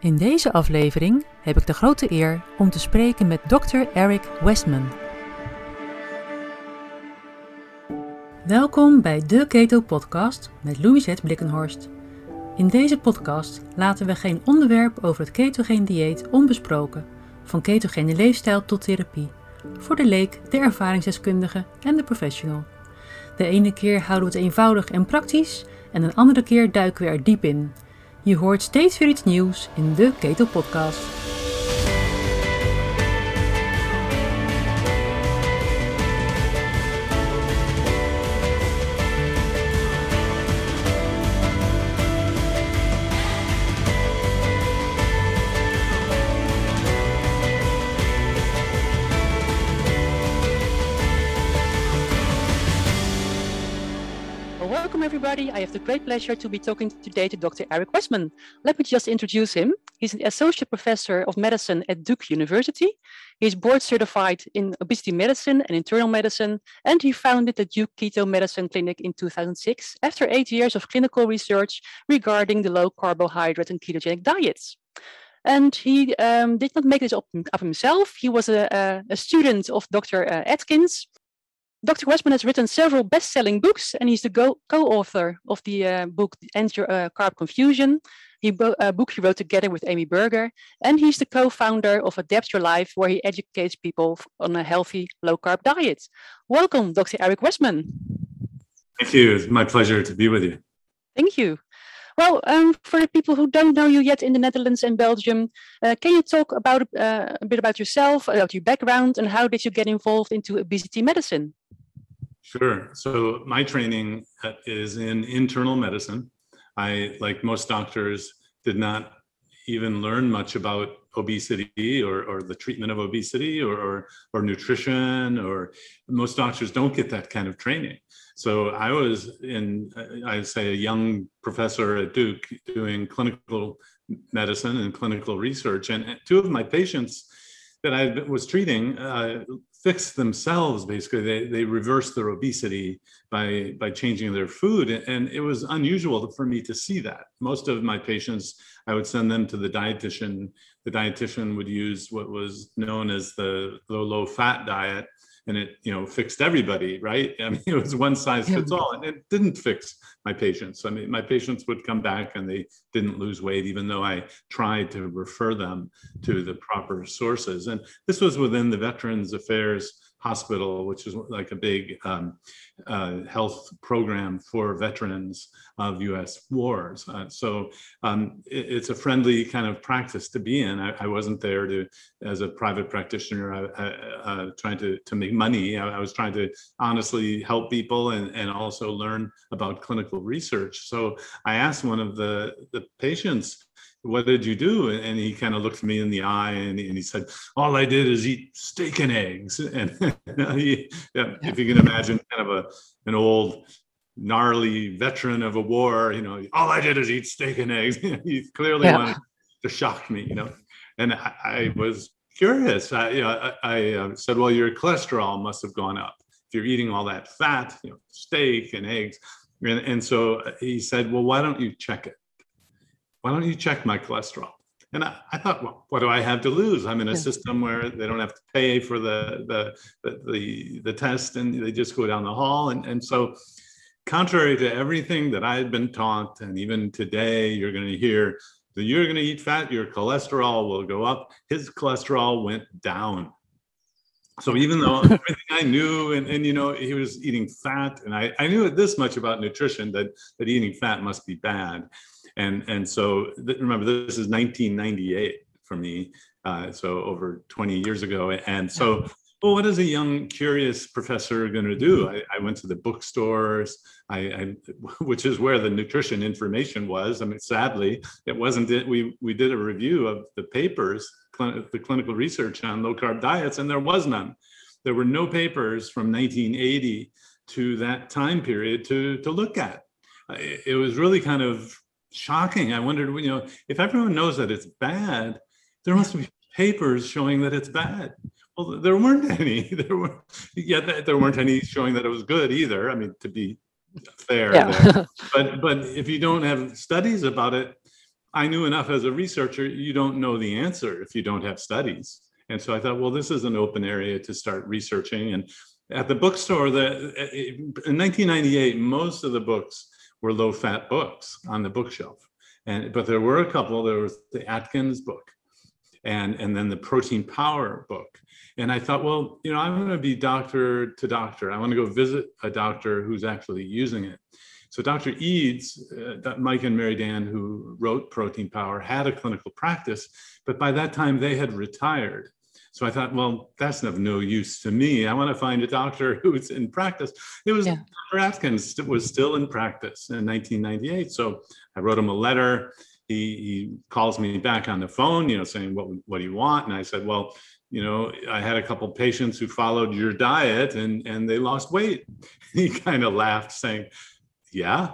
In deze aflevering heb ik de grote eer om te spreken met Dr. Eric Westman. Welkom bij de Keto Podcast met Louisette Blikkenhorst. In deze podcast laten we geen onderwerp over het ketogeen dieet onbesproken, van ketogene leefstijl tot therapie, voor de leek, de ervaringsdeskundige en de professional. De ene keer houden we het eenvoudig en praktisch en een andere keer duiken we er diep in. Je hoort steeds weer iets nieuws in de Keto Podcast. Everybody. I have the great pleasure to be talking today to Dr. Eric Westman. Let me just introduce him. He's an associate professor of medicine at Duke University. He's board certified in obesity medicine and internal medicine, and he founded the Duke Keto Medicine Clinic in 2006 after eight years of clinical research regarding the low carbohydrate and ketogenic diets. And he um, did not make this up, up himself. He was a, a, a student of Dr. Uh, Atkins, Dr. Westman has written several best-selling books, and he's the co-author of the uh, book "End Your uh, Carb Confusion," he a book he wrote together with Amy Berger, and he's the co-founder of Adapt Your Life, where he educates people on a healthy low-carb diet. Welcome, Dr. Eric Westman. Thank you. It's my pleasure to be with you. Thank you. Well, um, for the people who don't know you yet in the Netherlands and Belgium, uh, can you talk about uh, a bit about yourself, about your background, and how did you get involved into obesity medicine? Sure. So my training uh, is in internal medicine. I, like most doctors, did not even learn much about obesity or, or the treatment of obesity or, or, or nutrition or most doctors don't get that kind of training. So I was in, I'd say, a young professor at Duke doing clinical medicine and clinical research. And two of my patients that I was treating uh, fixed themselves basically. They, they reversed their obesity by by changing their food and it was unusual for me to see that. Most of my patients i would send them to the dietitian. The dietitian would use what was known as the low low fat diet and it you know fixed everybody right? I mean it was one size fits all and it didn't fix my patients. I mean my patients would come back and they didn't lose weight even though i tried to refer them to the proper sources. And this was within the veterans affairs hospital, which is like a big um, uh, health program for veterans of U.S. wars. Uh, so um, it, it's a friendly kind of practice to be in. I, I wasn't there to, as a private practitioner, I, I, uh, trying to to make money. I, was trying to honestly help people and and also learn about clinical research. So I asked one of the the patients what did you do? And he kind of looked me in the eye and, and he said, all I did is eat steak and eggs. And he, yeah, if you can imagine kind of a, an old gnarly veteran of a war, you know, all I did is eat steak and eggs. he clearly yeah. wanted to shock me, you know, and I, I was curious. I, you know, I, I uh, said, well, your cholesterol must have gone up. If you're eating all that fat, you know, steak and eggs. And, and so he said, well, why don't you check it? Why don't you check my cholesterol? And I, I thought, well, what do I have to lose? I'm in a system where they don't have to pay for the, the, the, the, the test and they just go down the hall. And, and so contrary to everything that I had been taught, and even today you're going to hear that you're going to eat fat, your cholesterol will go up. His cholesterol went down. So even though everything I knew, and, and you know, he was eating fat, and I, I knew this much about nutrition that that eating fat must be bad and and so th- remember this is 1998 for me uh, so over 20 years ago. And so well what is a young curious professor going to do? I, I, went to the bookstores. I, I, which is where the nutrition information was. I mean sadly it wasn't it. We we did a review of the papers the clinical research on low carb diets and there was none. There were no papers from 1980 to that time period to to look at. It was really kind of shocking. I wondered, you know, if everyone knows that it's bad, there must be papers showing that it's bad. Well, there weren't any. There were, yeah, there weren't any showing that it was good either. I mean, to be fair, yeah. but but if you don't have studies about it, I knew enough as a researcher, you don't know the answer if you don't have studies. And so I thought, well, this is an open area to start researching. And at the bookstore, the, eh, eh, in 1998, most of the books were low fat books on the bookshelf. And, but there were a couple, there was the Atkins book and, and then the protein power book. And I thought, well, you know, I'm going to be doctor to doctor. I want to go visit a doctor who's actually using it. So Dr. Eades, uh, Mike and Mary Dan, who wrote Protein Power, had a clinical practice, but by that time they had retired. So I thought, well, that's of no use to me. I want to find a doctor who's in practice. It was yeah. Dr. Atkins was still in practice in 1998. So I wrote him a letter. He, he calls me back on the phone, you know, saying, what, what do you want? And I said, well, you know, I had a couple patients who followed your diet and, and they lost weight. He kind of laughed saying, yeah.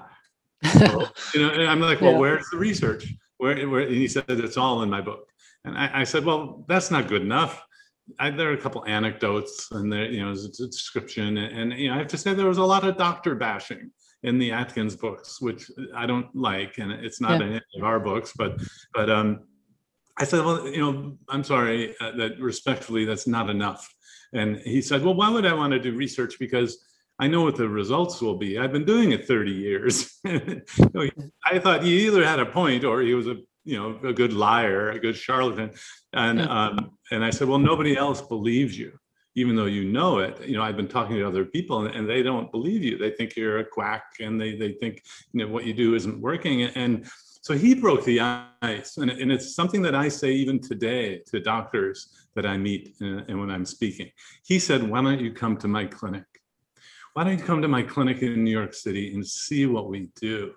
So, you know, and I'm like, well, yeah. where's the research? Where, where, and he said, it's all in my book. And I, I said, well, that's not good enough. I, there are a couple anecdotes and there, you know, it's a description. And, and, you know, I have to say there was a lot of doctor bashing in the Atkins books, which I don't like, and it's not yeah. in any of our books. But, but um, I said, well, you know, I'm sorry uh, that respectfully, that's not enough. And he said, well, why would I want to do research? Because I know what the results will be. I've been doing it 30 years. I thought he either had a point or he was a you know a good liar, a good charlatan. And um, and I said, well, nobody else believes you, even though you know it. You know, I've been talking to other people, and, and they don't believe you. They think you're a quack, and they they think you know what you do isn't working. And so he broke the ice, and, and it's something that I say even today to doctors that I meet and, uh, and when I'm speaking. He said, "Why don't you come to my clinic?" why don't you come to my clinic in New York City and see what we do?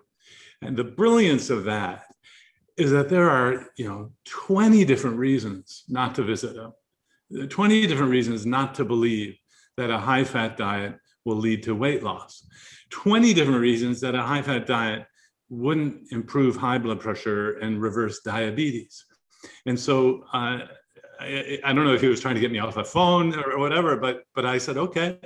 And the brilliance of that is that there are, you know, 20 different reasons not to visit them, 20 different reasons not to believe that a high fat diet will lead to weight loss, 20 different reasons that a high fat diet wouldn't improve high blood pressure and reverse diabetes. And so uh, I, I, don't know if he was trying to get me off the phone or whatever, but but I said, okay,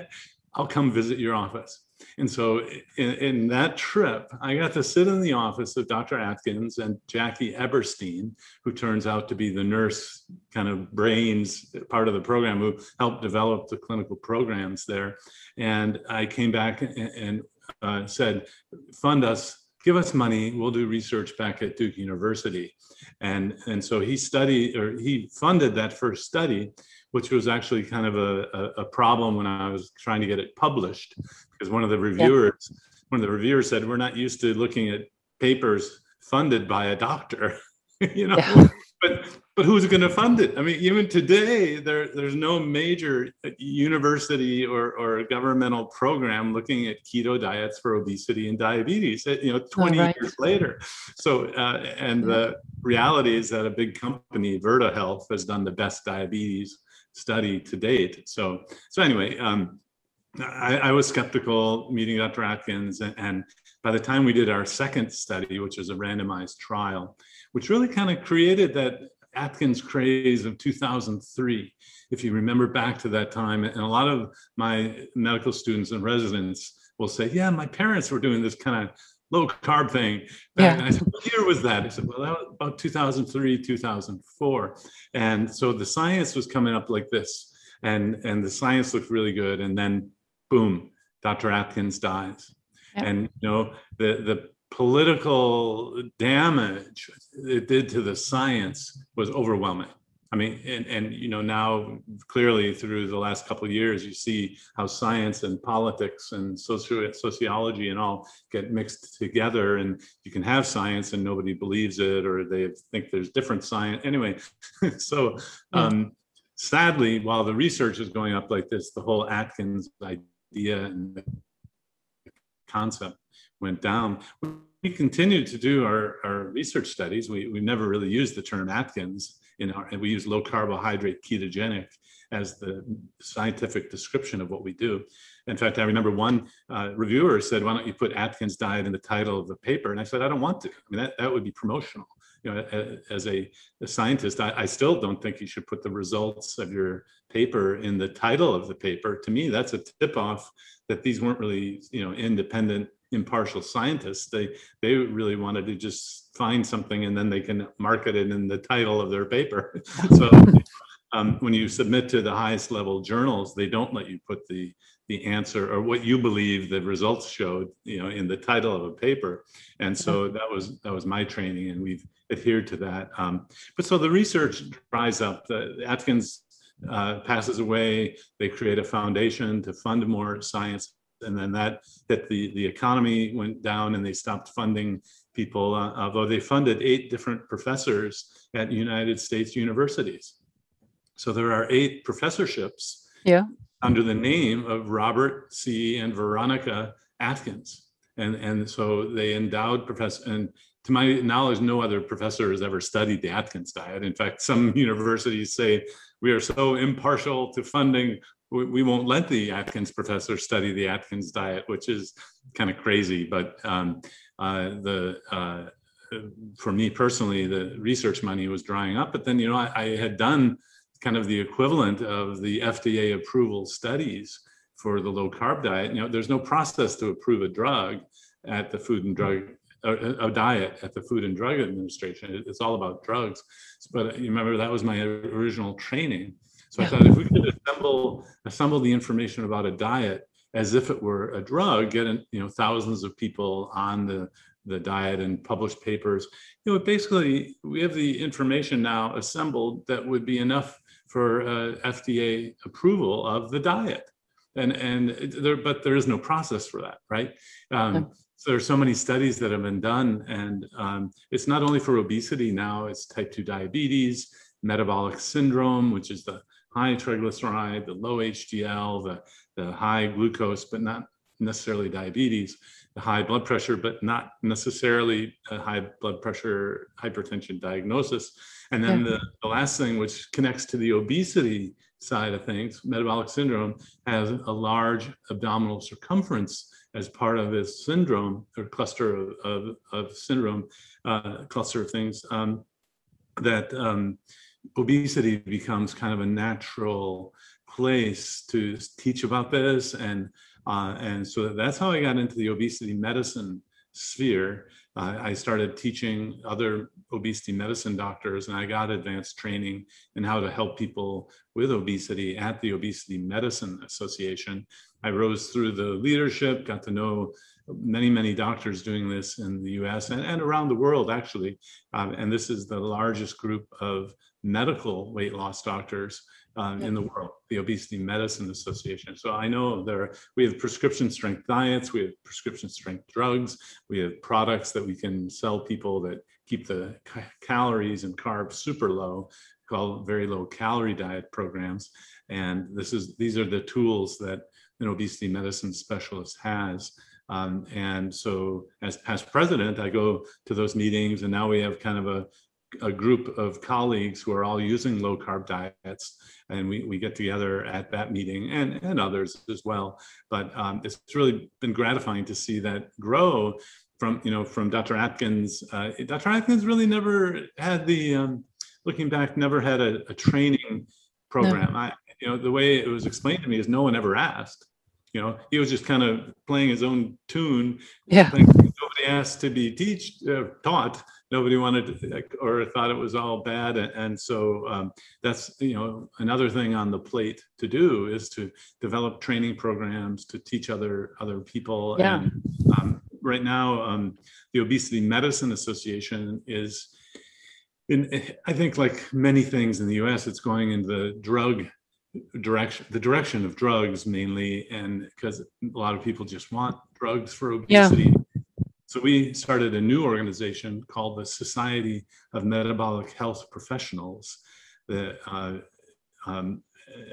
I'll come visit your office. And so in, in, that trip, I got to sit in the office of Dr. Atkins and Jackie Eberstein, who turns out to be the nurse kind of brains part of the program who helped develop the clinical programs there. And I came back and, and uh, said, fund us give us money we'll do research back at duke university and and so he studied or he funded that first study which was actually kind of a, a, a, problem when I was trying to get it published, because one of the reviewers, yeah. one of the reviewers said, "We're not used to looking at papers funded by a doctor," you know. Yeah. But but who's going to fund it? I mean, even today, there there's no major university or or governmental program looking at keto diets for obesity and diabetes. You know, 20 oh, right. years later. So uh, and the reality is that a big company, Virta Health, has done the best diabetes study to date. So, so anyway, um, I, I, was skeptical meeting Dr. Atkins, and, and, by the time we did our second study, which was a randomized trial, which really kind of created that Atkins craze of 2003. If you remember back to that time, and a lot of my medical students and residents will say, "Yeah, my parents were doing this kind of low carb thing. Yeah. And I said, what year was that? He said, well, that was about 2003, 2004. And so the science was coming up like this. And, and the science looked really good. And then boom, Dr. Atkins dies. Yeah. And, you know, the, the political damage it did to the science was overwhelming. I mean, and, and you know, now clearly through the last couple of years, you see how science and politics and socio- sociology and all get mixed together. And you can have science and nobody believes it, or they think there's different science. Anyway, so um, sadly, while the research is going up like this, the whole Atkins idea and concept went down. We continued to do our, our research studies. We, we never really used the term Atkins in our, and we use low carbohydrate ketogenic as the scientific description of what we do. In fact, I remember one uh, reviewer said, why don't you put Atkins diet in the title of the paper? And I said, I don't want to. I mean, that, that would be promotional. You know, as a, a scientist, I, I, still don't think you should put the results of your paper in the title of the paper. To me, that's a tip off that these weren't really, you know, independent impartial scientists. They they really wanted to just find something and then they can market it in the title of their paper. so um, when you submit to the highest level journals, they don't let you put the the answer or what you believe the results showed, you know, in the title of a paper. And so that was that was my training, and we've adhered to that. Um, but so the research dries up. The Atkins uh, passes away. They create a foundation to fund more science, and then that that the the economy went down, and they stopped funding people. Uh, although they funded eight different professors at United States universities. So there are eight professorships yeah. under the name of Robert C. and Veronica Atkins. And, and so they endowed professor, and to my knowledge, no other professor has ever studied the Atkins diet. In fact, some universities say we are so impartial to funding, we, won't let the Atkins professor study the Atkins diet, which is kind of crazy. But um, uh, the uh, for me personally, the research money was drying up. But then, you know, I, I had done kind of the equivalent of the FDA approval studies for the low carb diet. You know, there's no process to approve a drug at the Food and Drug a, a diet at the Food and Drug Administration. It's all about drugs. But you remember that was my original training. So I thought if we could assemble assemble the information about a diet as if it were a drug, get you know thousands of people on the the diet and publish papers. You know, basically we have the information now assembled that would be enough for uh, FDA approval of the diet. And, and there, but there is no process for that, right? Um, so there's so many studies that have been done and um, it's not only for obesity now, it's type 2 diabetes, metabolic syndrome, which is the high triglyceride, the low HDL, the, the high glucose, but not necessarily diabetes, the high blood pressure, but not necessarily a high blood pressure hypertension diagnosis. And then yeah. the, the last thing, which connects to the obesity side of things, metabolic syndrome has a large abdominal circumference as part of this syndrome or cluster of, of, of syndrome, uh, cluster of things um, that um, obesity becomes kind of a natural place to teach about this and uh, and so that's how I got into the obesity medicine sphere. Uh, I started teaching other obesity medicine doctors, and I got advanced training in how to help people with obesity at the Obesity Medicine Association. I rose through the leadership, got to know many, many doctors doing this in the US and, and around the world, actually. Um, and this is the largest group of medical weight loss doctors um, in the world, the Obesity Medicine Association. So I know there we have prescription strength diets, we have prescription strength drugs, we have products that we can sell people that keep the ca- calories and carbs super low, called very low calorie diet programs. And this is these are the tools that an obesity medicine specialist has. Um, and so as past president, I go to those meetings and now we have kind of a a group of colleagues who are all using low carb diets and we, we get together at that meeting and, and others as well. But um, it's really been gratifying to see that grow from you know from dr atkins uh, dr atkins really never had the um, looking back never had a, a training program. No. i you know the way it was explained to me is no one ever asked. You know he was just kind of playing his own tune. Yeah. Nobody asked to be teach uh, taught nobody wanted to, or thought it was all bad. And, so um, that's you know another thing on the plate to do is to develop training programs to teach other other people. Yeah. and um, right now um, the obesity medicine association is in i think like many things in the us it's going in the drug direction the direction of drugs mainly and because a lot of people just want drugs for obesity. yeah so we started a new organization called the Society of Metabolic Health Professionals, the uh, um,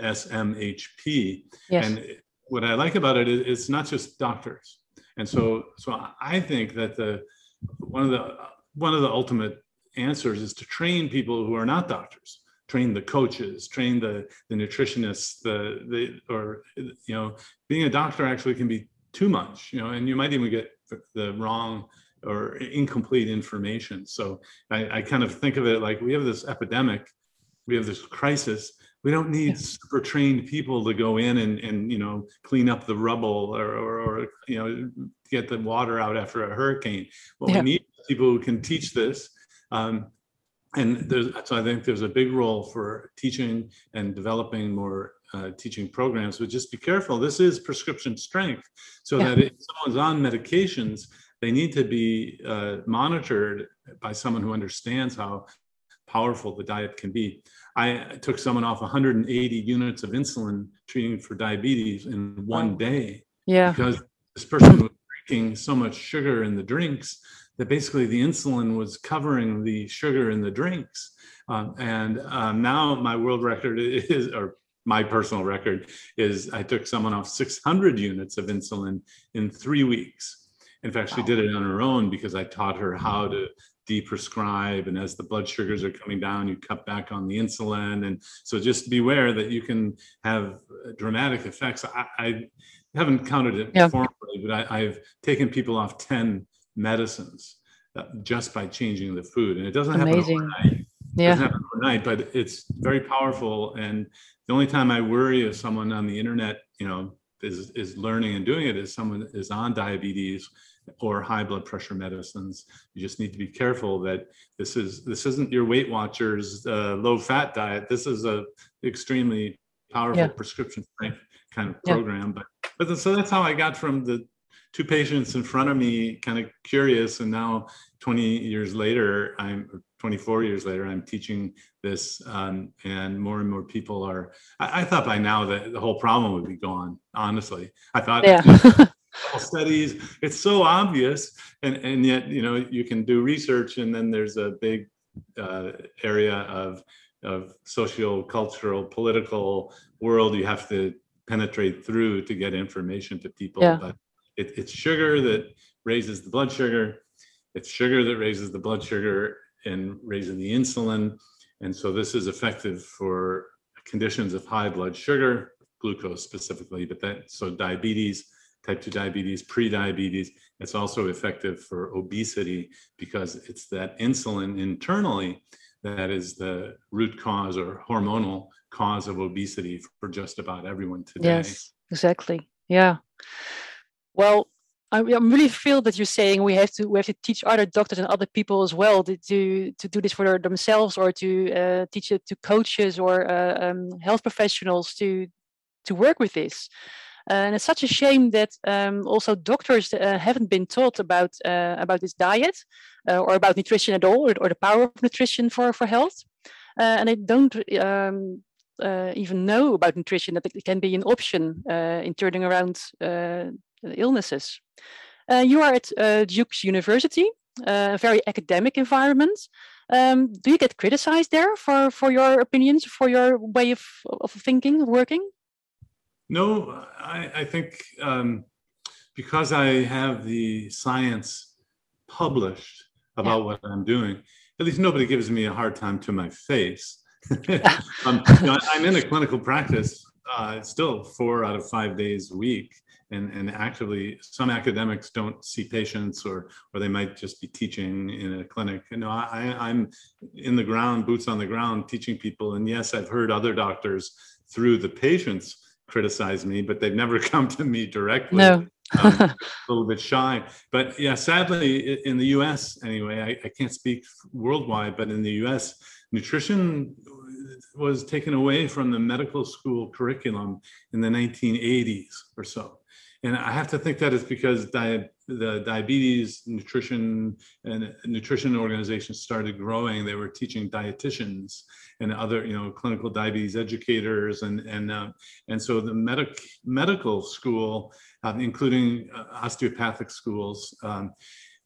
SMHP. Yes. And what I like about it is it's not just doctors. And so, so I think that the one of the one of the ultimate answers is to train people who are not doctors train the coaches train the the nutritionists the the or you know being a doctor actually can be too much you know and you might even get the wrong or incomplete information. So I, I, kind of think of it like we have this epidemic, we have this crisis. We don't need super trained people to go in and, and you know clean up the rubble or, or, or you know get the water out after a hurricane. What Yeah. we need is people who can teach this. Um, and there's, so I think there's a big role for teaching and developing more uh, teaching programs, but just be careful. This is prescription strength. So Yeah. that if someone's on medications, they need to be uh, monitored by someone who understands how powerful the diet can be. I took someone off 180 units of insulin treating for diabetes in one day Yeah. because this person was drinking so much sugar in the drinks that basically the insulin was covering the sugar in the drinks. Um, and um, now my world record is, or my personal record is I took someone off 600 units of insulin in three weeks. In fact, she Wow. did it on her own because I taught her how to deprescribe. And as the blood sugars are coming down, you cut back on the insulin. And so just beware that you can have dramatic effects. I, I haven't counted it Yeah. formally, but I, I've taken people off 10 medicines uh, just by changing the food. And it doesn't happen Amazing. overnight Yeah. doesn't happen overnight, but it's very powerful. And the only time I worry if someone on the internet, you know, is is learning and doing it is someone is on diabetes or high blood pressure medicines. You just need to be careful that this is this isn't your Weight Watchers uh, low fat diet. This is a extremely powerful Yeah. prescription strength kind of Yeah. program. But but so that's how I got from the two patients in front of me, kind of curious, and now 20 years later, I'm 24 years later, I'm teaching this, um, and more and more people are. I, I thought by now that the whole problem would be gone. Honestly, I thought Yeah. studies, it's so obvious, and and yet you know you can do research, and then there's a big uh, area of of social, cultural, political world you have to penetrate through to get information to people. Yeah. But it, it's sugar that raises the blood sugar. It's sugar that raises the blood sugar and raising the insulin. And so this is effective for conditions of high blood sugar, glucose specifically, but that so diabetes, type 2 diabetes, pre-diabetes. It's also effective for obesity because it's that insulin internally that is the root cause or hormonal cause of obesity for just about everyone today. Yes, exactly. Yeah. Well, I, really feel that you're saying we have to we have to teach other doctors and other people as well to to, do this for themselves or to uh, teach it to coaches or uh, um, health professionals to to work with this. Uh, and it's such a shame that um, also doctors uh, haven't been taught about uh, about this diet uh, or about nutrition at all, or, or the power of nutrition for for health, and they don't um, even know about nutrition that it can be an option in turning around illnesses. Uh, you are at uh, Duke's University, uh, a very academic environment. Um, do you get criticized there for, for your opinions, for your way of, of thinking, working? No, I, I think um, because I have the science published about what I'm doing, at least nobody gives me a hard time to my face. um, you know, I'm in a clinical practice uh, still four out of five days a week. And, and actively, some academics don't see patients or, or they might just be teaching in a clinic. You know, I, I'm in the ground, boots on the ground, teaching people. And yes, I've heard other doctors through the patients criticize me, but they've never come to me directly. No. um, a little bit shy. But yeah, sadly, in the US anyway, I, I can't speak worldwide, but in the US, nutrition was taken away from the medical school curriculum in the 1980s or so. And I have to think that is because di- the diabetes nutrition and nutrition organizations started growing. They were teaching dietitians and other, you know, clinical diabetes educators, and and uh, and so the medic medical school, um, including uh, osteopathic schools, um,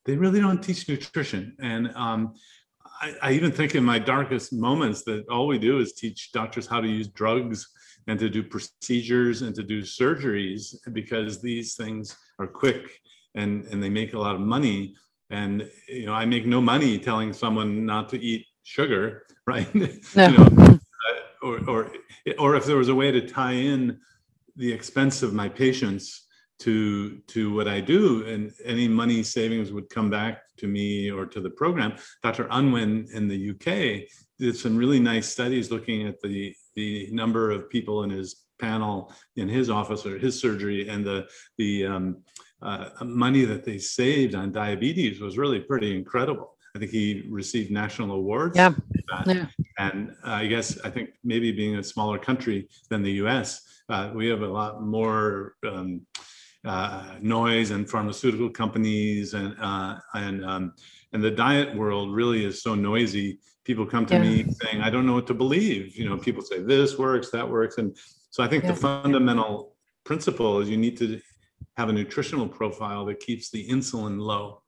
they really don't teach nutrition. And um, I, I even think in my darkest moments that all we do is teach doctors how to use drugs and to do procedures and to do surgeries because these things are quick and and they make a lot of money. And you know i make no money telling someone not to eat sugar right? No. you know uh, or or or if there was a way to tie in the expense of my patients to to what i do and any money savings would come back to me or to the program. Dr unwin in the uk did some really nice studies looking at the the number of people in his panel in his office or his surgery and the the um, uh, money that they saved on diabetes was really pretty incredible. I think he received national awards. Yeah. yeah. And I guess I think maybe being a smaller country than the U.S., uh, we have a lot more um, uh, noise and pharmaceutical companies and uh, and um, and the diet world really is so noisy. People come to yeah. me saying, "I don't know what to believe." You know, people say this works, that works, and so I think yeah. the fundamental principle is you need to have a nutritional profile that keeps the insulin low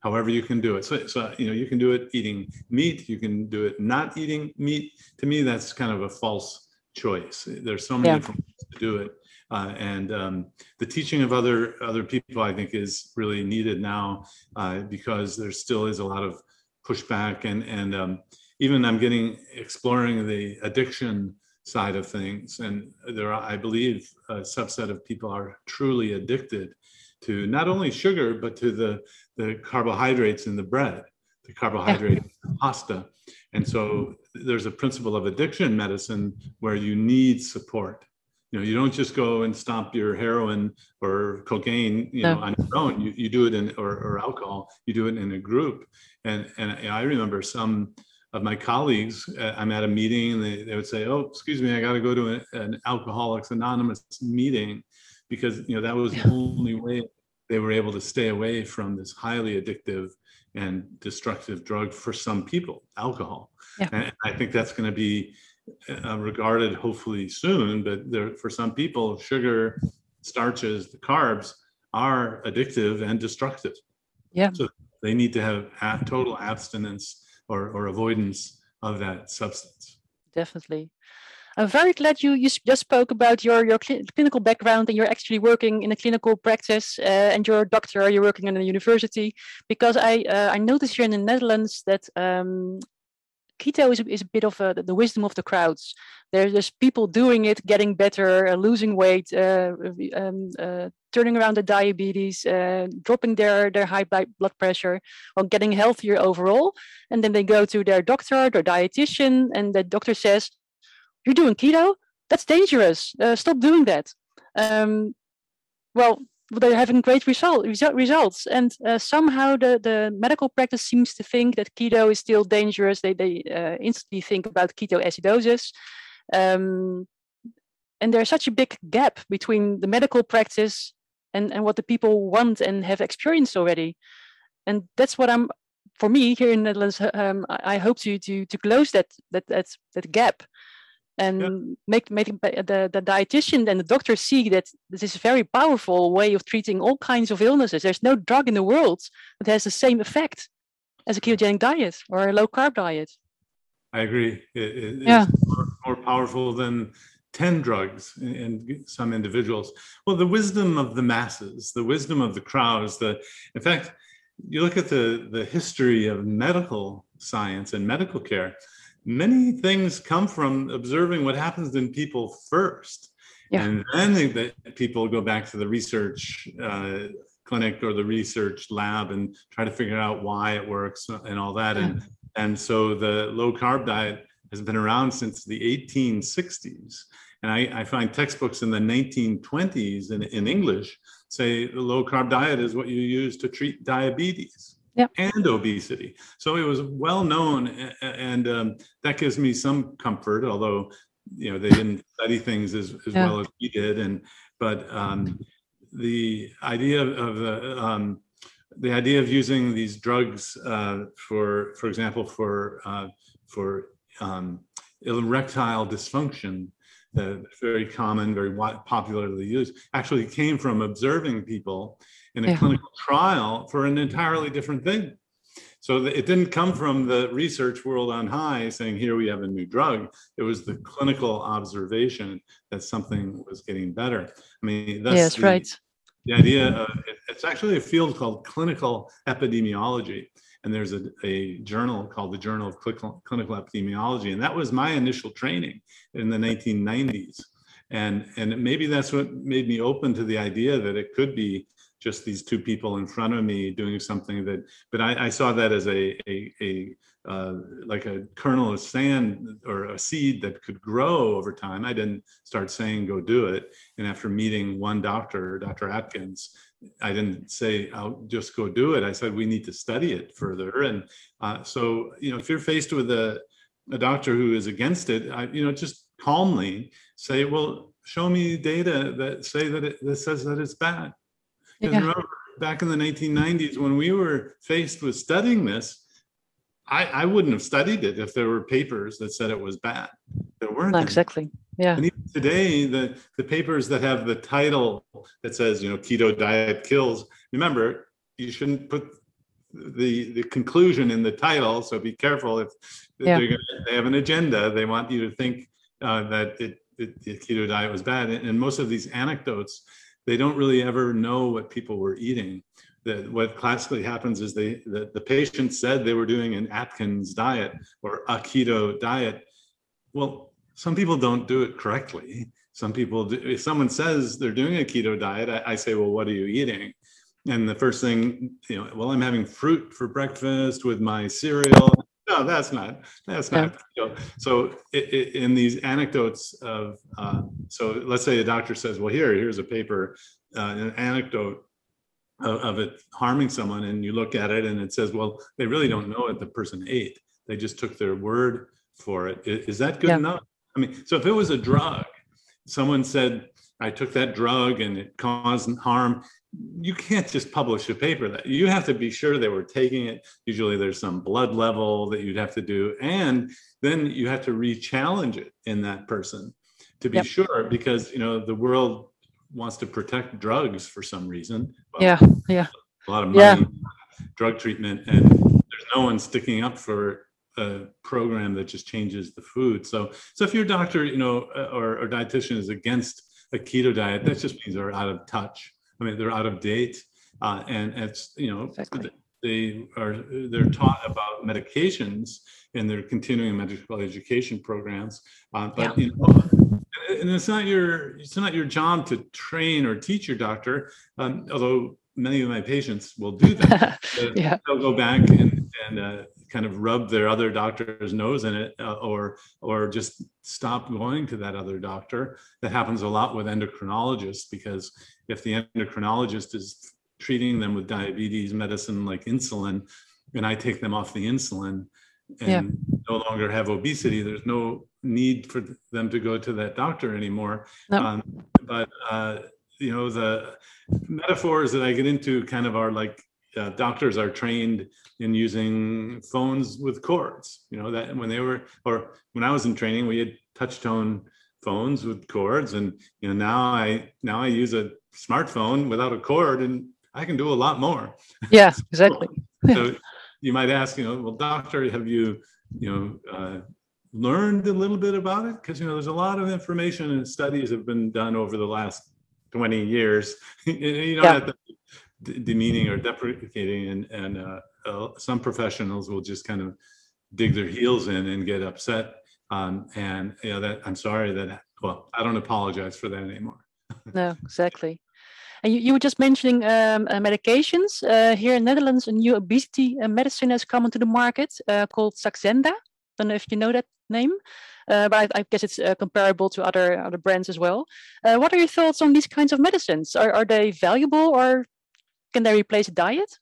however you can do it so, so you know you can do it eating meat you can do it not eating meat to me that's kind of a false choice there's so many yeah. different ways to do it uh, and um, the teaching of other other people i think is really needed now uh, because there still is a lot of pushback and and um, even i'm getting exploring the addiction side of things. And there are, I believe, a subset of people are truly addicted to not only sugar, but to the, the carbohydrates in the bread, the carbohydrate pasta. And so there's a principle of addiction medicine where you need support. You know, you don't just go and stop your heroin or cocaine, you know, on your own. You, you do it in or, or alcohol. You do it in a group. And and I remember some of my colleagues, uh, I'm at a meeting and they, they would say, oh, excuse me, I got to go to a, an Alcoholics Anonymous meeting because, you know, that was the only way they were able to stay away from this highly addictive and destructive drug for some people, alcohol. Yeah. And I think that's going to be uh, regarded hopefully soon, but there, for some people, sugar, starches, the carbs are addictive and destructive. Yeah. So they need to have total abstinence or, or avoidance of that substance. Definitely. I'm very glad you, you just spoke about your, your cl clinical background and you're actually working in a clinical practice uh, and you're a doctor, you're working in a university, because I, uh, I noticed here in the Netherlands that um, keto is, is a bit of a, the wisdom of the crowds. There's, there's people doing it, getting better, uh, losing weight, uh, um, uh, turning around the diabetes, uh, dropping their, their high blood pressure, or getting healthier overall. And then they go to their doctor, their dietitian, and the doctor says, You're doing keto? That's dangerous. Uh, stop doing that. Um, well, they're having great result, result results. And uh, somehow the, the medical practice seems to think that keto is still dangerous. They, they uh, instantly think about ketoacidosis. Um, and there's such a big gap between the medical practice and, and what the people want and have experienced already. And that's what I'm, for me here in the Netherlands, um, I, I hope to, to, to close that, that, that, that gap and yeah. make, make the, the dietitian and the doctor see that this is a very powerful way of treating all kinds of illnesses. There's no drug in the world that has the same effect as a ketogenic diet or a low carb diet. I agree. It, yeah. More, more, powerful than 10 drugs in, in, some individuals. Well, the wisdom of the masses, the wisdom of the crowds, the in fact, you look at the, the history of medical science and medical care, many things come from observing what happens in people first. Yeah. And then they, the people go back to the research uh, clinic or the research lab and try to figure out why it works and all that. Yeah. And, and so the low carb diet has been around since the 1860s. And I, I find textbooks in the 1920s in, in English say the low carb diet is what you use to treat diabetes yep. and obesity. So it was well known, and um, that gives me some comfort. Although you know they didn't study things as, as yeah. well as we did, and but um, the idea of the um, the idea of using these drugs uh, for, for example, for uh, for um, erectile dysfunction uh, very common, very popularly used, actually came from observing people in a yeah. clinical trial for an entirely different thing. So it didn't come from the research world on high saying, here we have a new drug. It was the clinical observation that something was getting better. I mean, that's yes, the, right. The idea of it's actually a field called clinical epidemiology. And there's a, a journal called the Journal of Clinical, Clinical Epidemiology. And that was my initial training in the 1990s. And, and maybe that's what made me open to the idea that it could be just these two people in front of me doing something that, but I, I saw that as a, a, a uh, like a kernel of sand or a seed that could grow over time. I didn't start saying, go do it. And after meeting one doctor, Dr. Atkins, I didn't say, I'll just go do it. I said, we need to study it further. And uh, so, you know, if you're faced with a, a doctor who is against it, I, you know, just calmly say, well, show me data that say that it that says that it's bad. Because Yeah. remember, back in the 1990s, when we were faced with studying this, I, I wouldn't have studied it if there were papers that said it was bad. There weren't. No, any. exactly. Yeah. And even today, the, the papers that have the title that says, you know, keto diet kills, remember, you shouldn't put the, the conclusion in the title. So be careful if Yeah. they're gonna, they have an agenda, they want you to think uh, that it, it, the keto diet was bad. And, and most of these anecdotes, they don't really ever know what people were eating. That what classically happens is they, the, the patient said they were doing an Atkins diet or a keto diet. Well, some people don't do it correctly. Some people, do, if someone says they're doing a keto diet, I, I say, well, what are you eating? And the first thing, you know, well, I'm having fruit for breakfast with my cereal. No, that's not, that's not. So in these anecdotes of, uh, so let's say a doctor says, well, here, here's a paper, uh, an anecdote of, of it harming someone and you look at it and it says, well, they really don't know what the person ate. They just took their word for it. Is, Is that good Yeah. enough? I mean, so if it was a drug, someone said, I took that drug and it caused harm, you can't just publish a paper that you have to be sure they were taking it. Usually there's some blood level that you'd have to do. And then you have to re-challenge it in that person to be Yep. sure, because you know, the world wants to protect drugs for some reason. Well, Yeah. Yeah. a lot of Yeah. money, drug treatment, and there's no one sticking up for a program that just changes the food. So, so if your doctor, you know, uh, or, or dietitian is against a keto diet, that just means they're out of touch. I mean, they're out of date, uh, and it's you know Exactly. they are they're taught about medications in their continuing medical education programs, uh, but you know. And it's not your it's not your job to train or teach your doctor, um, although many of my patients will do that. Yeah. They'll go back and, and uh, kind of rub their other doctor's nose in it uh, or, or just stop going to that other doctor. That happens a lot with endocrinologists because if the endocrinologist is treating them with diabetes medicine like insulin, and I take them off the insulin Yeah. and no longer have obesity, there's no need for them to go to that doctor anymore. No. Um, but, uh, you know, the metaphors that I get into kind of are like uh, doctors are trained in using phones with cords. You know that when they were, or when I was in training, we had touch tone phones with cords, and you know now I now I use a smartphone without a cord, and I can do a lot more. Yeah. Exactly. So you might ask, you know, well, doctor, have you, you know, uh, learned a little bit about it? Because you know, there's a lot of information and studies have been done over the last 20 years. you know, Yeah. d- demeaning or deprecating, and and uh, uh, some professionals will just kind of dig their heels in and get upset. Um, and you know that I'm sorry that well, I don't apologize for that anymore. No, exactly. And you, you were just mentioning um, uh, medications. Uh, here in Netherlands, a new obesity uh, medicine has come onto the market called Saxenda. Don't know if you know that name, but I, I guess it's comparable to other other brands as well. What are your thoughts on these kinds of medicines? Are are they valuable or can they replace a diet?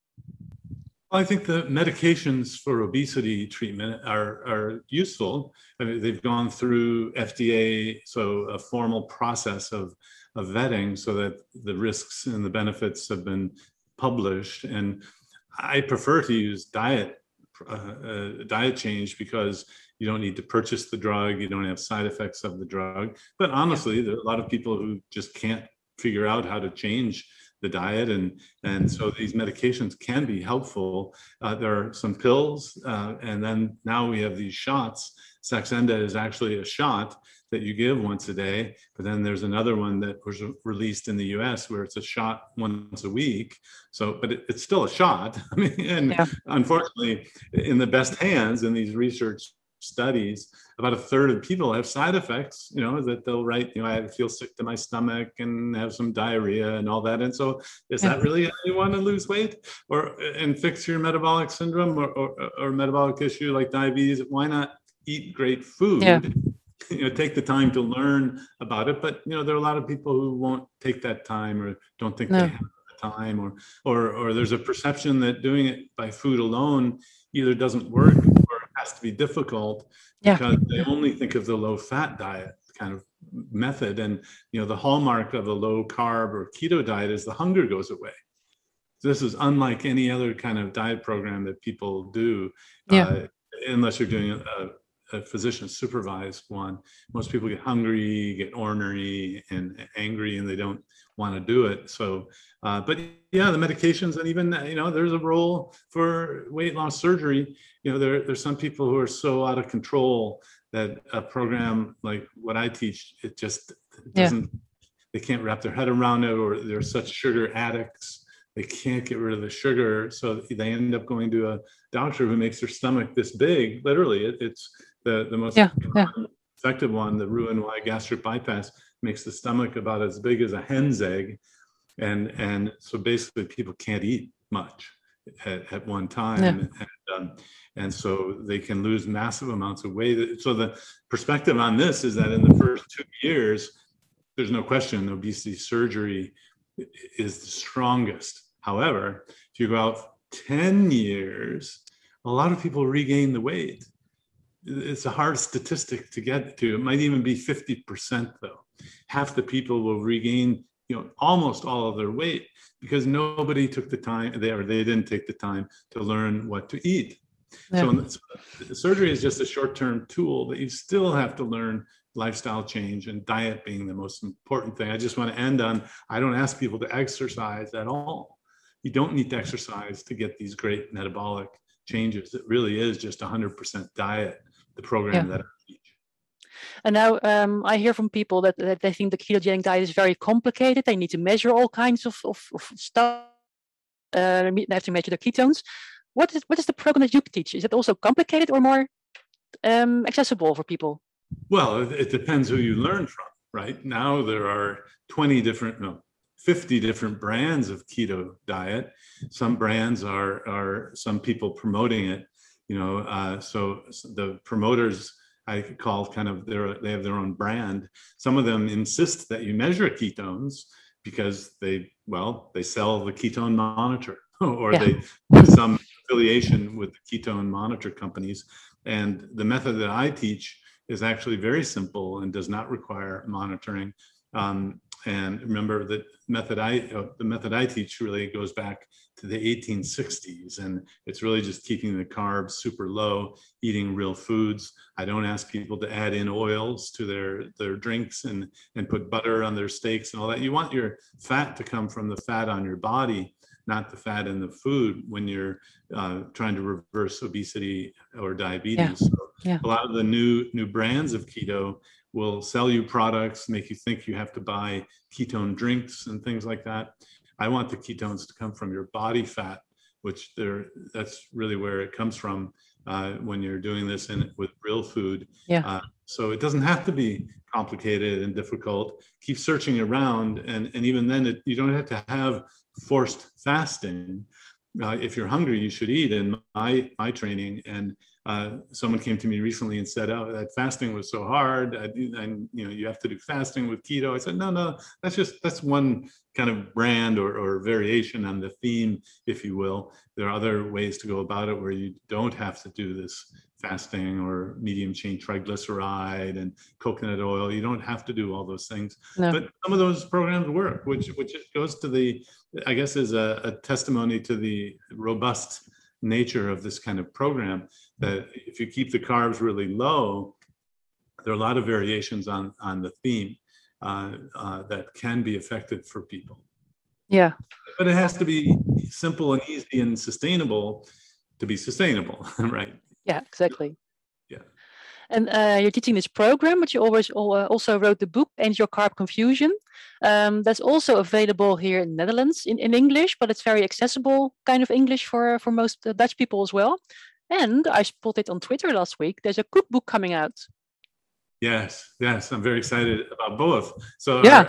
I think the medications for obesity treatment are, are useful. I mean, they've gone through FDA, so a formal process of, of vetting so that the risks and the benefits have been published. And I prefer to use diet, uh, uh, diet change because you don't need to purchase the drug, you don't have side effects of the drug. But honestly, there are a lot of people who just can't figure out how to change the diet and and so these medications can be helpful uh, there are some pills uh, and then now we have these shots saxenda is actually a shot that you give once a day but then there's another one that was released in the us where it's a shot once a week so but it, it's still a shot i mean and Yeah. unfortunately in the best hands in these research studies, about a third of people have side effects, you know, that they'll write, you know, I feel sick to my stomach and have some diarrhea and all that. And so is that really how you want to lose weight or and fix your metabolic syndrome or, or, or metabolic issue like diabetes? Why not eat great food? Yeah. You know, take the time to learn about it. But you know, there are a lot of people who won't take that time or don't think No. they have the time or or or there's a perception that doing it by food alone either doesn't work or it has to be difficult Yeah. because they only think of the low fat diet kind of method and you know the hallmark of a low carb or keto diet is the hunger goes away this is unlike any other kind of diet program that people do Yeah. uh, unless you're doing a, a physician supervised one. Most people get hungry get ornery and angry and they don't want to do it. So uh, but yeah the medications and even you know there's a role for weight loss surgery. You know there, there's some people who are so out of control that a program like what i teach it just Yeah. doesn't they can't wrap their head around it or they're such sugar addicts they can't get rid of the sugar. So they end up going to a doctor who makes their stomach this big literally. It, it's the the most Yeah, yeah. effective one the roux-en-y gastric bypass makes the stomach about as big as a hen's egg. And and so basically people can't eat much at, at one time. Yeah. and, um, and so they can lose massive amounts of weight. So the perspective on this is that in the first two years there's no question obesity surgery i- is the strongest. However if you go out 10 years a lot of people regain the weight it's a hard statistic to get to. It might even be 50% though. Half the people will regain you know almost all of their weight because nobody took the time they or they didn't take the time to learn what to eat. So Yeah. this- the surgery is just a short-term tool but you still have to learn lifestyle change and diet being the most important thing. I just want to end on i don't ask people to exercise at all. You don't need to exercise to get these great metabolic changes. It really is just 100% diet the program Yeah. that i teach And now um, I hear from people that, that they think the ketogenic diet is very complicated. They need to measure all kinds of, of, of stuff. Uh, they have to measure the ketones. What is what is the program that you teach? Is it also complicated or more um, accessible for people? Well, it, it depends who you learn from, right? Now there are 20 different, no, 50 different brands of keto diet. Some brands are are some people promoting it, you know. Uh, so the promoters I call kind of their they have their own brand. Some of them insist that you measure ketones because they well they sell the ketone monitor or Yeah. they have some affiliation with the ketone monitor companies. And the method that I teach is actually very simple and does not require monitoring. Um, and remember that method I uh, the method I teach really goes back to the 1860s, and it's really just keeping the carbs super low, eating real foods. I don't ask people to add in oils to their their drinks and and put butter on their steaks and all that. You want your fat to come from the fat on your body, not the fat in the food when you're uh, trying to reverse obesity or diabetes. So Yeah. A lot of the new new brands of keto will sell you products, make you think you have to buy ketone drinks and things like that. I want the ketones to come from your body fat, which they're that's really where it comes from uh, when you're doing this in with real food. Yeah. Uh, so it doesn't have to be complicated and difficult. Keep searching around, and and even then, it, you don't have to have forced fasting. Uh, if you're hungry, you should eat. In my my training, and uh, someone came to me recently and said, "Oh, that fasting was so hard, I, and you know, you have to do fasting with keto." I said, "No, no, that's just that's one kind of brand or, or variation on the theme, if you will. There are other ways to go about it where you don't have to do this fasting or medium chain triglyceride and coconut oil. You don't have to do all those things, No. but some of those programs work, which which goes to the, I guess, is a, a testimony to the robust nature of this kind of program. That if you keep the carbs really low, there are a lot of variations on on the theme uh, uh, that can be effective for people. Yeah. But it has to be simple and easy and sustainable to be sustainable, right? Yeah, exactly. Yeah. And uh, you're teaching this program, but you always uh, also wrote the book "End Your Carb Confusion." Um, that's also available here in Netherlands in, in English, but it's very accessible kind of English for for most uh, Dutch people as well. And I spotted on Twitter last week, there's a cookbook coming out. Yes, yes, I'm very excited about both. So, yeah.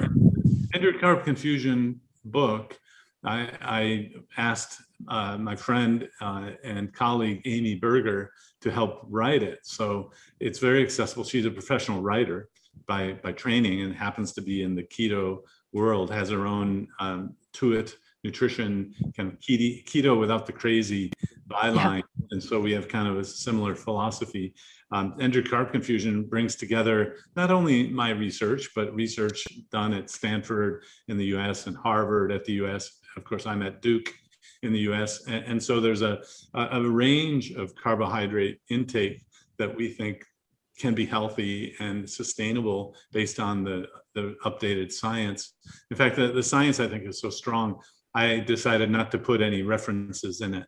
End Your Carb Confusion book, I, I asked uh, my friend uh, and colleague Amy Berger to help write it. So it's very accessible. She's a professional writer by by training and happens to be in the keto world. Has her own um, Tuit nutrition kind of keto, without the crazy byline. Yeah. And so we have kind of a similar philosophy. Um, End Your Carb Confusion brings together not only my research, but research done at Stanford in the US and Harvard at the US. Of course, I'm at Duke in the US. And, and so there's a, a, a range of carbohydrate intake that we think can be healthy and sustainable based on the, the updated science. In fact, the, the science I think is so strong, I decided not to put any references in it.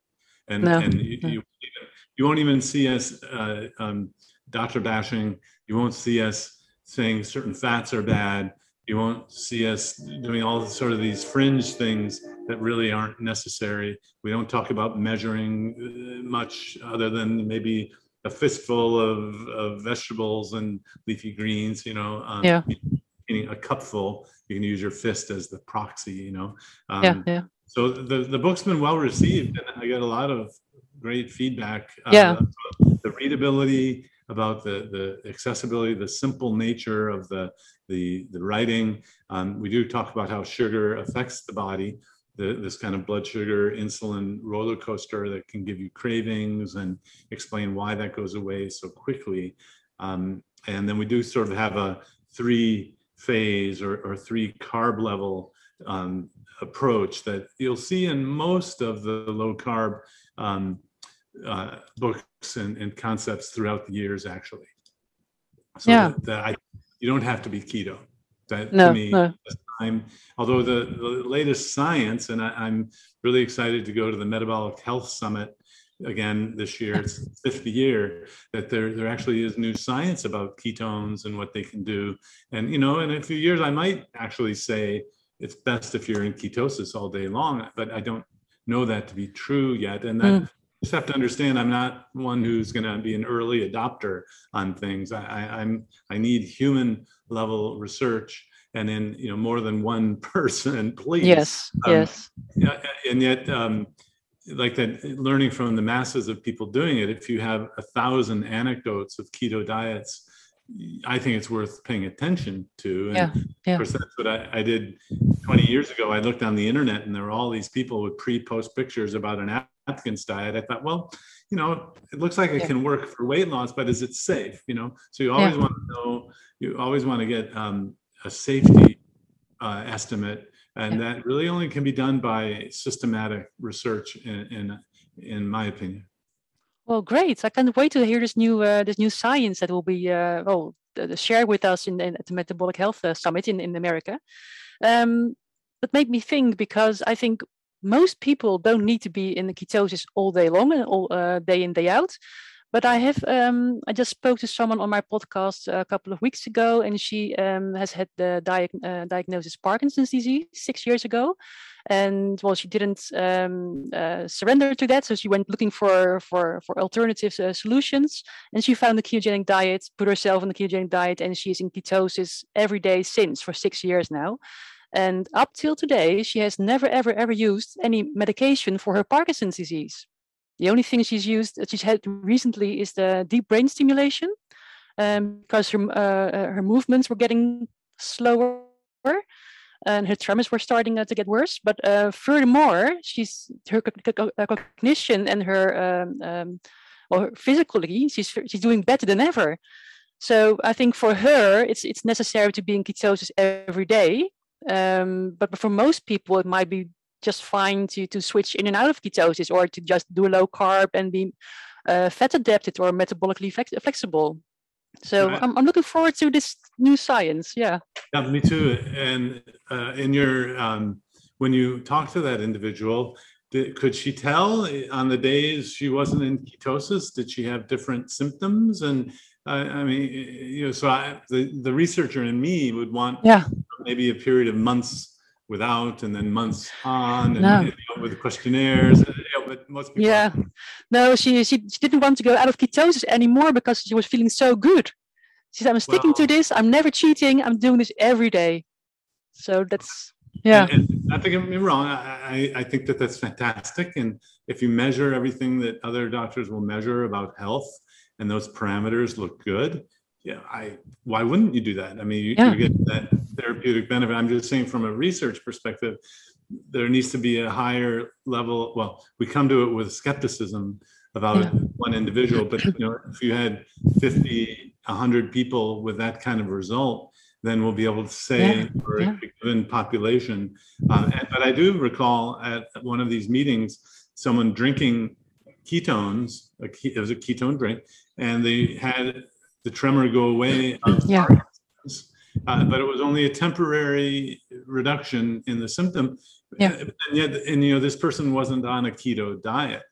And, no. and you, you, you, won't even see us uh, um, doctor bashing. You won't see us saying certain fats are bad. You won't see us doing all sort of these fringe things that really aren't necessary. We don't talk about measuring uh, much other than maybe a fistful of, of vegetables and leafy greens, you know. Um, yeah. Eating a cupful, you can use your fist as the proxy, you know. Um, yeah, yeah. So the, the book's been well received and I get a lot of great feedback. Uh, yeah. The readability, about the, the accessibility, the simple nature of the, the, the writing. Um, we do talk about how sugar affects the body the, this kind of blood sugar insulin roller coaster that can give you cravings and explain why that goes away so quickly. Um, and then we do sort of have a three phase or, or three carb level um, approach that you'll see in most of the low carb um, uh, books and, and, concepts throughout the years, actually. So yeah. that, that I, you don't have to be keto. That no, to me, no. time, although the, the latest science, and I, am really excited to go to the Metabolic Health Summit again this year. It's the fifth year that there there actually is new science about ketones and what they can do. And you know, in a few years, I might actually say it's best if you're in ketosis all day long, but I don't know that to be true yet. And that mm just have to understand I'm not one who's going to be an early adopter on things. I, I, am I need human level research and in you know more than one person, please. Yes. Um, yes. And yet, um, like that, learning from the masses of people doing it. If you have a thousand anecdotes of keto diets. I think it's worth paying attention to. And yeah, yeah. Of course, that's what I, I did 20 years ago. I looked on the internet and there were all these people with pre-post pictures about an Atkins diet, I thought, well, you know, it looks like it yeah. can work for weight loss, but is it safe? You know, so you always want to know, you always want to get um, a safety uh, estimate, and yeah. that really only can be done by systematic research, in, in, in my opinion. Well, great! I can't wait to hear this new uh, this new science that will be uh, well shared with us in, in, at the Metabolic Health uh, Summit in in America. Um, that made me think because I think most people don't need to be in the ketosis all day long and all uh, day in day out but i have um, i just spoke to someone on my podcast a couple of weeks ago and she um, has had the diag- uh, diagnosis parkinson's disease six years ago. And well she didn't um, uh, surrender to that so she went looking for for for alternative uh, solutions. And she found the ketogenic diet put herself on the ketogenic diet and she's in ketosis every day since for six years now. And up till today, she has never, ever, ever used any medication for her Parkinson's disease. The only thing she's used, that she's had recently, is the deep brain stimulation, um, because her uh, uh, her movements were getting slower, and her tremors were starting uh, to get worse. But uh, furthermore, she's her uh, cognition and her um, um, well, physically, she's she's doing better than ever. So I think for her, it's it's necessary to be in ketosis every day um, but for most people, it might be just fine to, to switch in and out of ketosis or to just do a low carb and be uh, fat adapted or metabolically flex- flexible. So right. I'm, I'm looking forward to this new science. Yeah. Yeah, me too. And uh, in your, um, when you talk to that individual, did, could she tell on the days she wasn't in ketosis? Did she have different symptoms? And I, I mean, you know, so I, the, the researcher in me would want yeah. maybe a period of months without and then months on and no. you know, with questionnaires. You know, but most people. Yeah. No, she, she she didn't want to go out of ketosis anymore because she was feeling so good. She said, "I'm sticking to this. I'm never cheating. I'm doing this every day." So that's yeah, And, and not to get me wrong, I, I, I think that that's fantastic. And if you measure everything that other doctors will measure about health and those parameters look good, yeah, I, why wouldn't you do that? I mean, you, Yeah. you get that therapeutic benefit. I'm just saying from a research perspective, there needs to be a higher level. Well, we come to it with skepticism about Yeah. one individual, but you know, if you had 50, 100 people with that kind of result, then we'll be able to say Yeah, for yeah. a given population. Uh, and- but I do recall at one of these meetings, someone drinking ketones, a ke- it was a ketone drink, and they had the tremor go away. of Yeah. Parkinson's, Uh, but it was only a temporary reduction in the symptom. Yeah. And yet, and you know, this person wasn't on a keto diet.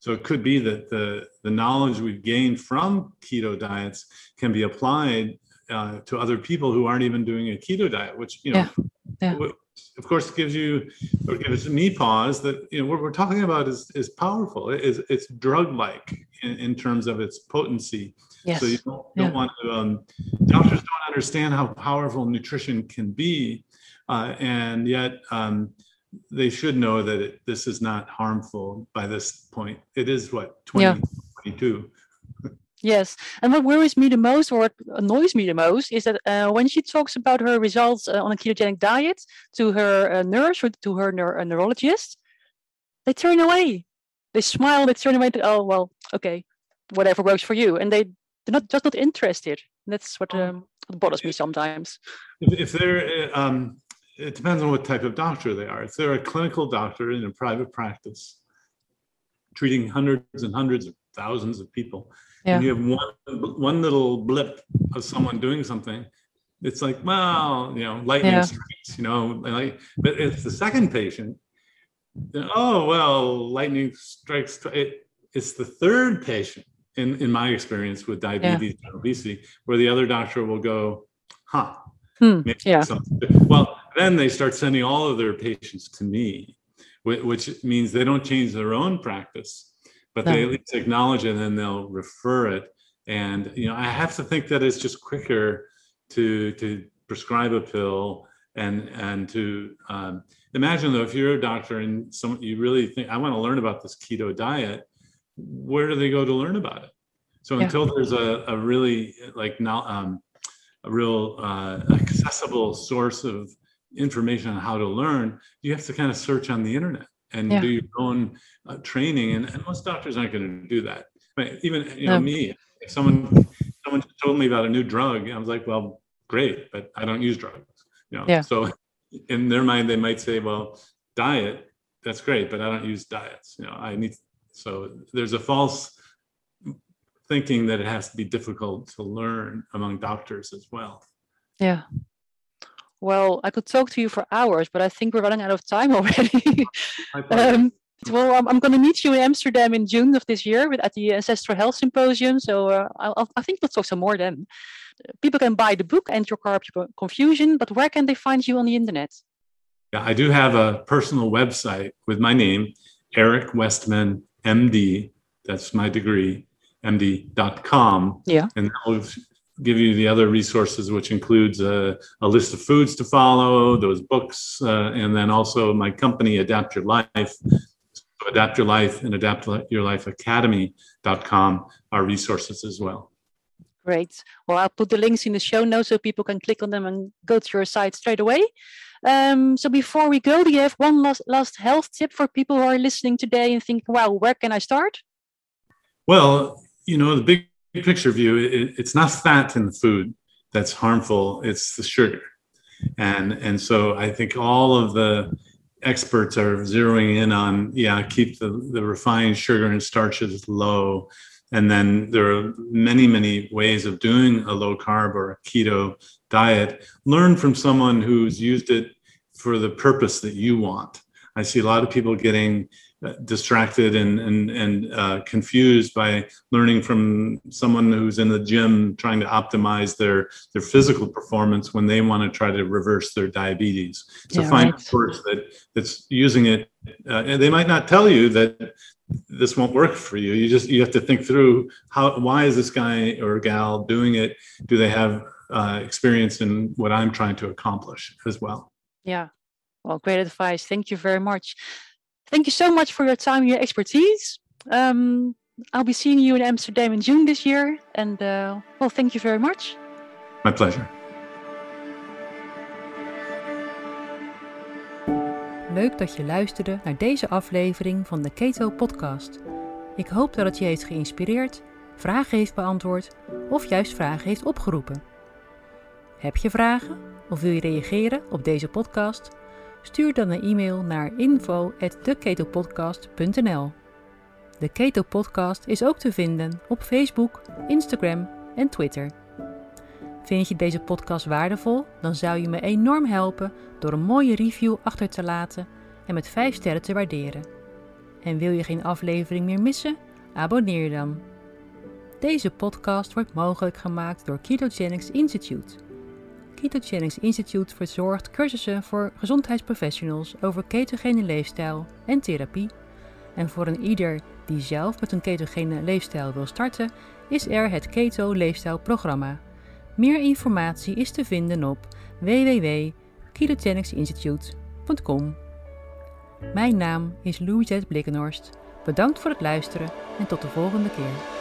So it could be that the, the knowledge we've gained from keto diets can be applied uh, to other people who aren't even doing a keto diet, which, you know, Yeah, yeah. of course gives you, or gives me pause that, you know, what we're talking about is, is powerful. It is, it's drug-like in, in terms of its potency. Yes, So you don't, Yeah. don't want to, um, doctors don't understand how powerful nutrition can be. Uh, and yet, um, they should know that it, this is not harmful by this point. It is what, Yeah. 20, 22? yes. And what worries me the most, or what annoys me the most, is that uh, when she talks about her results uh, on a ketogenic diet to her uh, nurse or to her neur- neurologist, they turn away. They smile. They turn away. To, oh well, okay, whatever works for you, and they they're not just not interested. That's what, um, bothers me sometimes. If, if they're, uh, um, it depends on what type of doctor they are. If they're a clinical doctor in a private practice, treating hundreds and hundreds of thousands of people, Yeah. and you have one one little blip of someone doing something, it's like, well, you know, lightning Yeah. strikes, you know, like, but if the second patient, then, oh well, lightning strikes. It, it's the third patient, in in my experience with diabetes and obesity, where the other doctor will go, huh, Hmm, yeah. Well, then they start sending all of their patients to me, which means they don't change their own practice, but they at least acknowledge it and then they'll refer it. And you know, I have to think that it's just quicker to to prescribe a pill and and to um, imagine though if you're a doctor and some you really think I want to learn about this keto diet, where do they go to learn about it? So Yeah. until there's a, a really like now um, a real uh, accessible source of information on how to learn, you have to kind of search on the internet and Yeah. do your own uh, training. And, and most doctors aren't going to do that. But even you know No. me, if someone someone told me about a new drug, I was like, well, great, but I don't use drugs. You know, Yeah. so in their mind, they might say, well, diet, that's great, but I don't use diets. You know, I need. So there's a false thinking that it has to be difficult to learn among doctors as well. Yeah. Well, I could talk to you for hours, but I think we're running out of time already. Um, well, I'm, I'm going to meet you in Amsterdam in June of this year with, at the Ancestral Health Symposium. So uh, I'll, I'll- think we'll talk some more then. People can buy the book and your carb Co- confusion, but where can they find you on the internet? Yeah, I do have a personal website with my name, Eric Westman, MD. That's my degree, md.com. Yeah. And that will give you the other resources, which includes a, a list of foods to follow, those books, uh, and then also my company, Adapt Your Life. So Adapt Your Life and Adapt Your Life Academy.com are resources as well. Great. Well, I'll put the links in the show notes so people can click on them and go to your site straight away. Um, so before we go, do you have one last, last health tip for people who are listening today and think, wow, where can I start? Well, you know, the big picture view, it, it's not fat in the food that's harmful, it's the sugar. And, and so I think all of the experts are zeroing in on, yeah, keep the, the refined sugar and starches low. And then there are many, many ways of doing a low carb or a keto diet. Learn from someone who's used it for the purpose that you want. I see a lot of people getting uh, distracted and and and uh, confused by learning from someone who's in the gym trying to optimize their their physical performance when they want to try to reverse their diabetes. So Yeah, find right. a source that that's using it, uh, and they might not tell you that this won't work for you. You just you have to think through how why is this guy or gal doing it? Do they have uh, experience in what I'm trying to accomplish as well? Yeah. Well, great advice. Thank you very much. Thank you so much for your time and your expertise. Um, I'll be seeing you in Amsterdam in June this year. And uh, well, thank you very much. My pleasure. Leuk dat je luisterde naar deze aflevering van de Keto Podcast. Ik hoop dat het je heeft geïnspireerd, vragen heeft beantwoord of juist vragen heeft opgeroepen. Heb je vragen of wil je reageren op deze podcast? Stuur dan een e-mail naar info@theketopodcast.nl. De Keto Podcast is ook te vinden op Facebook, Instagram en Twitter. Vind je deze podcast waardevol? Dan zou je me enorm helpen door een mooie review achter te laten en met 5 sterren te waarderen. En wil je geen aflevering meer missen? Abonneer dan. Deze podcast wordt mogelijk gemaakt door Ketogenics Institute. Ketogenics Institute verzorgt cursussen voor gezondheidsprofessionals over ketogene leefstijl en therapie. En voor een ieder die zelf met een ketogene leefstijl wil starten, is er het Keto Leefstijlprogramma. Meer informatie is te vinden op www.ketogenicsinstitute.com. Mijn naam is Louisette Blikkenhorst. Bedankt voor het luisteren en tot de volgende keer.